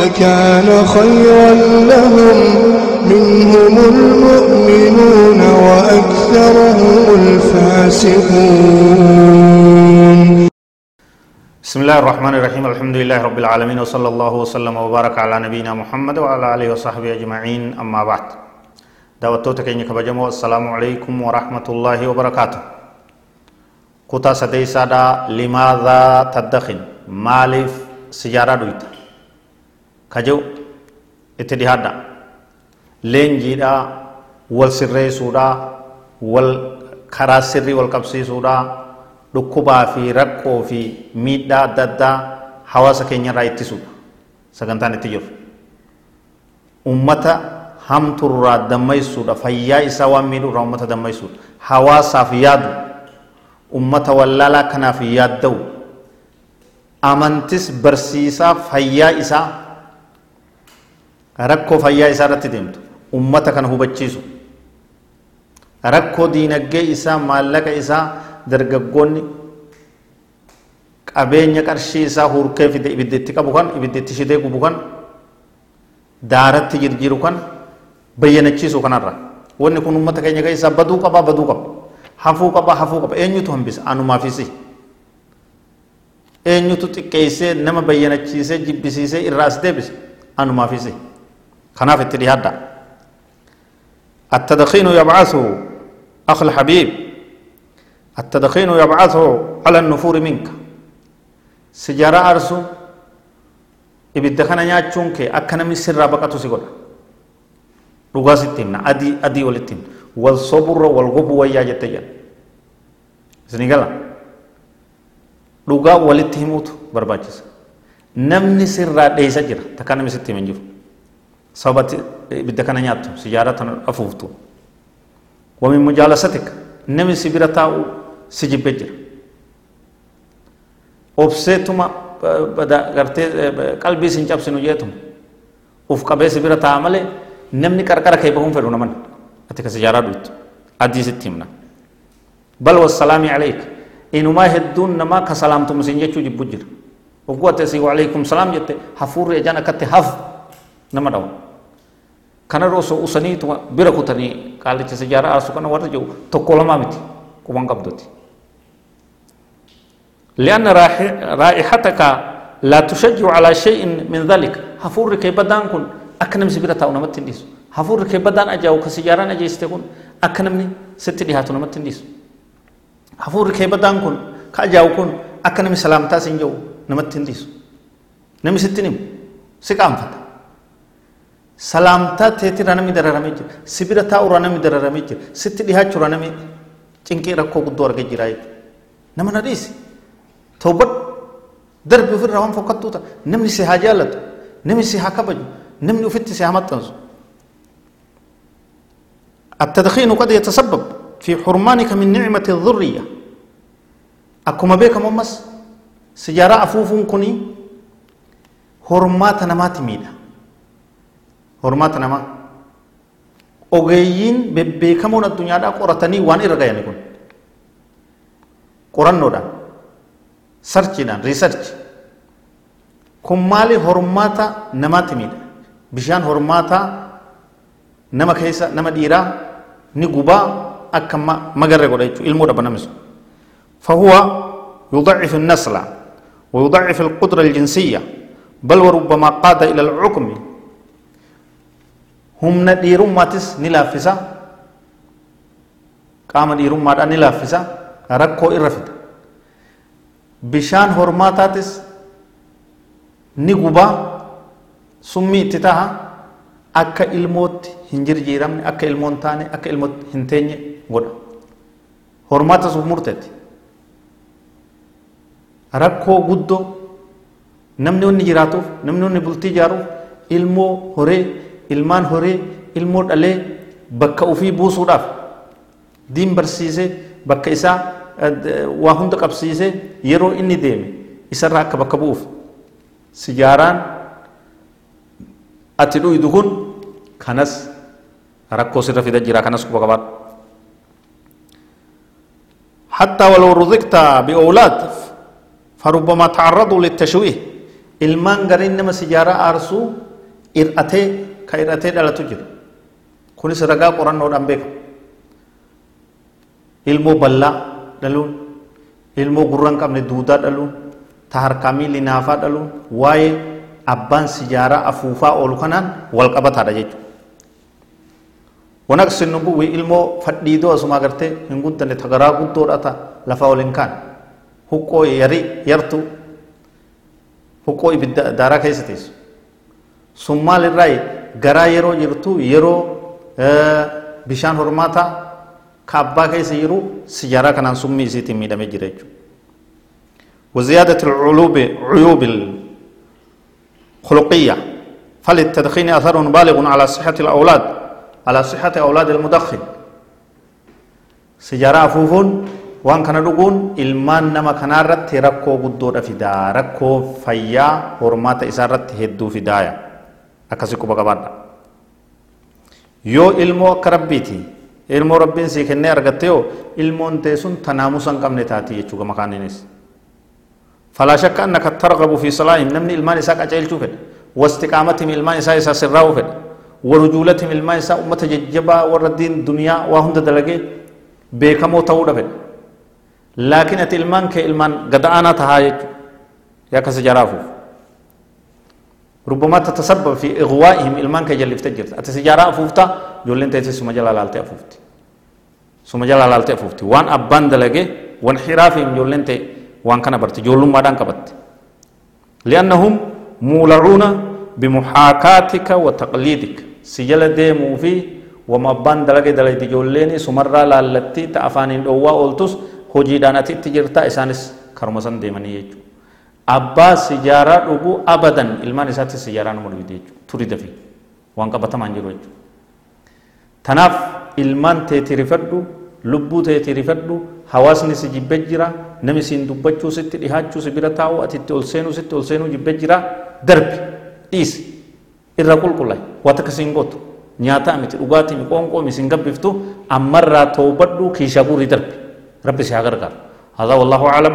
لكان خيرا لهم. منهم المؤمنون وأكثرهم الفاسقون. بسم الله الرحمن الرحيم. الحمد لله رب العالمين وصلى الله وسلم وبارك على نبينا محمد وعلى آله وصحبه أجمعين. أما بعد دعوتوتا كيني كبجمو. السلام عليكم ورحمة الله وبركاته. كتا سديسا دا لماذا تدخن؟ مالف سجارة دويتا. kajew itti dhihaadha leenjiidhaa wal sirreessuudhaa wal karaa sirrii wal qabsiisuudhaa dhukkubaa fi rakkoo fi miidhaa adda addaa hawaasa keenyarraa ittisuudha. Sagantaan itti jiru. Ummata hamturraa dammaysuudha fayyaa isaa waan miidhuurraa ummata dammaysuudha hawaasaaf yaadu. Ummata wallaalaa kanaaf yaadda'u. Amantis barsiisaa fayyaa isaa rakkoo fayyaa isaa irratti deemtu. Ummata kana hubachiisu. Rakkoo diinagdee isaa maallaqa isaa dargaggoonni qabeenya qarshii isaa hurkee fide ibidda qabu kan ibidda itti shidee gubu kan daaratti jirjiru kan bayyanachiisu kanarra. Wanni kun ummata keenya keessaa baduu qabaa baduu qaba hafuu qabaa hafuu qaba eenyutu hambisa? Anumaafisi eenyutu xiqqeessee nama bayyanachiisee jibbisiisee irraa as deebise? Anumaafisi itti dhiyaadda التدخين يبعث أخ الحبيب التدخين يبعث على النفور منك سجارة أرسو ibidda kana nyaachuun kee akka namni sirraa baqatu si godha dhugaa sitti himna adii adii walitti himna wal soburra wal gobu wayyaa jette jedha isinii gala dhugaa walitti himuutu barbaachisa namni sirraa dheeysa jira takka namni sitti himan jiru bira taa'u si jibbe jira obseetuma gartee qalbii sin cabsinu jeetuma uf qabee si bira taa'a malee namni qarqara kee bahuun fedhu naman ati ka sijaaraa dhuytu adii sitti himna bal wassalaami alayka inumaa hedduun namaa ka salaamtumu sin jechuu jibbu jira ogguu ati asii waalaikum salaam jette hafuurri ejaan akkatti haf nama dhawa kanarra osoo usaniituma bira kutanii qaalicha sijaaraa aarsu kana warra jiru tokko lamaa miti quban qabduti لأن رائحتك لا تشجع على شيء من ذلك هفور كي بدان كن أكنم سبيرة أو نمت تنديس هفور كي بدان أجاو كسجاران أجي استكون أكنم ست دي هاتو نمت تنديس هفور كي بدان كن كأجاو كن أكنم سلامتا سنجو نمت تنديس نمي ستنم سكام فتا تيتي رانمي درارمي جر سبيرة تاو رانمي درارمي جر ست دي هاتو رانمي cinqii rakkoo guddoo argee jira nama na dhiisi tawbad darbi ofirraa waan fokkattuu ta'a namni si haa jaallatu namni si haa kabaju namni ofitti si haa maxxansu التدخين قد يتسبب في حرمانك من نعمة الذرية أكما بيك ممس سجارة أفوفون كني حرمات نمات ميدا حرمات نمات ogeeyyiin bebbeekamoon addunyaadhaa qoratanii waan irra gayani kun qorannoodhaan sarchiidhaan riisarchi kun maali hormaata namaatti miidha bishaan hormaata nama keessa nama dhiiraa ni gubaa akka magarre godha jechuudha ilmoo dhaba namni فهو يضعف النسل ويضعف القدرة الجنسية بل وربما قاد إلى العقم humna dhiirummaatis ni laaffisa. Qaama dhiirummaadhaan ni laaffisa. Rakkoo irra fida. Bishaan hormaataatis ni gubaa summii itti taha. Akka ilmootti hin jirjiiramne akka ilmoon taane akka ilmootti hin teenye godha. Hormaata suuf murteetti. Rakkoo guddoo. Namni wanni jiraatuuf namni wanni bultii ijaaruuf ilmoo horee ilmaan horii ilmoo dhalee bakka ufii buusuudhaaf diin barsiisee bakka isaa waa hunda qabsiisee yeroo inni deeme isarraa akka bakka bu'uuf sijaaraan ati dhuydu kun kanas rakkoo sirra fida jira kanas quba qabaadhu حتى ولو رزقت بأولاد فربما تعرضوا للتشويه ilmaan gariin nama sijaaraa aarsuu ir'atee ka ir'atee dhalatu jira kunis ragaa qorannoodhaan beekama ilmoo bal'aa dhaluun ilmoo gurra hin qabne duudaa dhaluun ta harkaa miilli naafaa dhaluun waa'ee abbaan sijaaraa afuufaa oolu kanaan wal qabataadha jechuudha. Wanaqsin nubu ilmoo fadhiidoo asuma agartee hin guddanne tagaraa guddoodha ta'a lafa waliin kaan huqqoo yarii yartuu huqqoo ibidda daaraa keessa teessu. Sun maalirraa garaa yeroo jirtu yeroo bishaan hormaataa ka abbaa keessa jiru sijaaraa kanaan summii isiitiin miidhamee jira jechuudha. وزيادة العيوب عيوب الخلقية فللتدخين أثر بالغ على صحة الأولاد على صحة أولاد المدخن سجارة أفوفون وان كان دقون ilmaan nama kanaarratti rakkoo guddoodha fidaa rakkoo fayyaa hormaata isaarratti hedduu fidaaya akkasi quba qabaadha. Yoo ilmoo akka rabbiiti ilmoo rabbiin sii kennee argatte yoo ilmoon tee sun tanaamusa qabne taati jechuu gama kaaniinis. فلا شك أنك ترغب في صلاحهم نمني إلمان إساء أجيل شوفد واستقامتهم إلمان إساء إساء سراو فد ورجولتهم إلمان إساء أمة ججبا وردين دنيا وهم دلقي بيكمو تاودا فد لكن أت إلمان كإلمان قدعانا تهايج يا كسجرافو ربما تتسبب في إغوائهم إلمان كجل افتجرت أتسجارا أفوفتا؟ يولين تيتي سما جلال آلتي أفوفتي سما جلال آلتي أفوفتي وان أبان دلقي وان حرافهم يولين تيتي وان كان برت. جولم ما دان كبت لأنهم مولعون بمحاكاتك وتقليدك. سجل ديمو في وما بان دلقي دلقي تجوليني سمرة لالتي تأفانين دوا أولتوس هجي دانتي تجرتا إسانس كرمسان ديماني يجو. أبا سجارة ربو أبدا إلمان إسات سجارة نمر يجو تريد في وان كبتا مانجرو يجو تناف إلمان تيترفدو lubbuu ta'eeti rifadhu hawaasni si jibbee jira nami siin dubbachuu sitti dhihaachuu si bira taa'u ati itti ol seenuu sitti ol seenuu jibbee jira darbi dhiisi irra qulqullaa'i waan akka siin gootu nyaataa miti dhugaatii mi qoonqoo mi siin gabbiftu ammarraa toobadhu kiishaa darbi rabbi si haa gargaaru هذا والله أعلم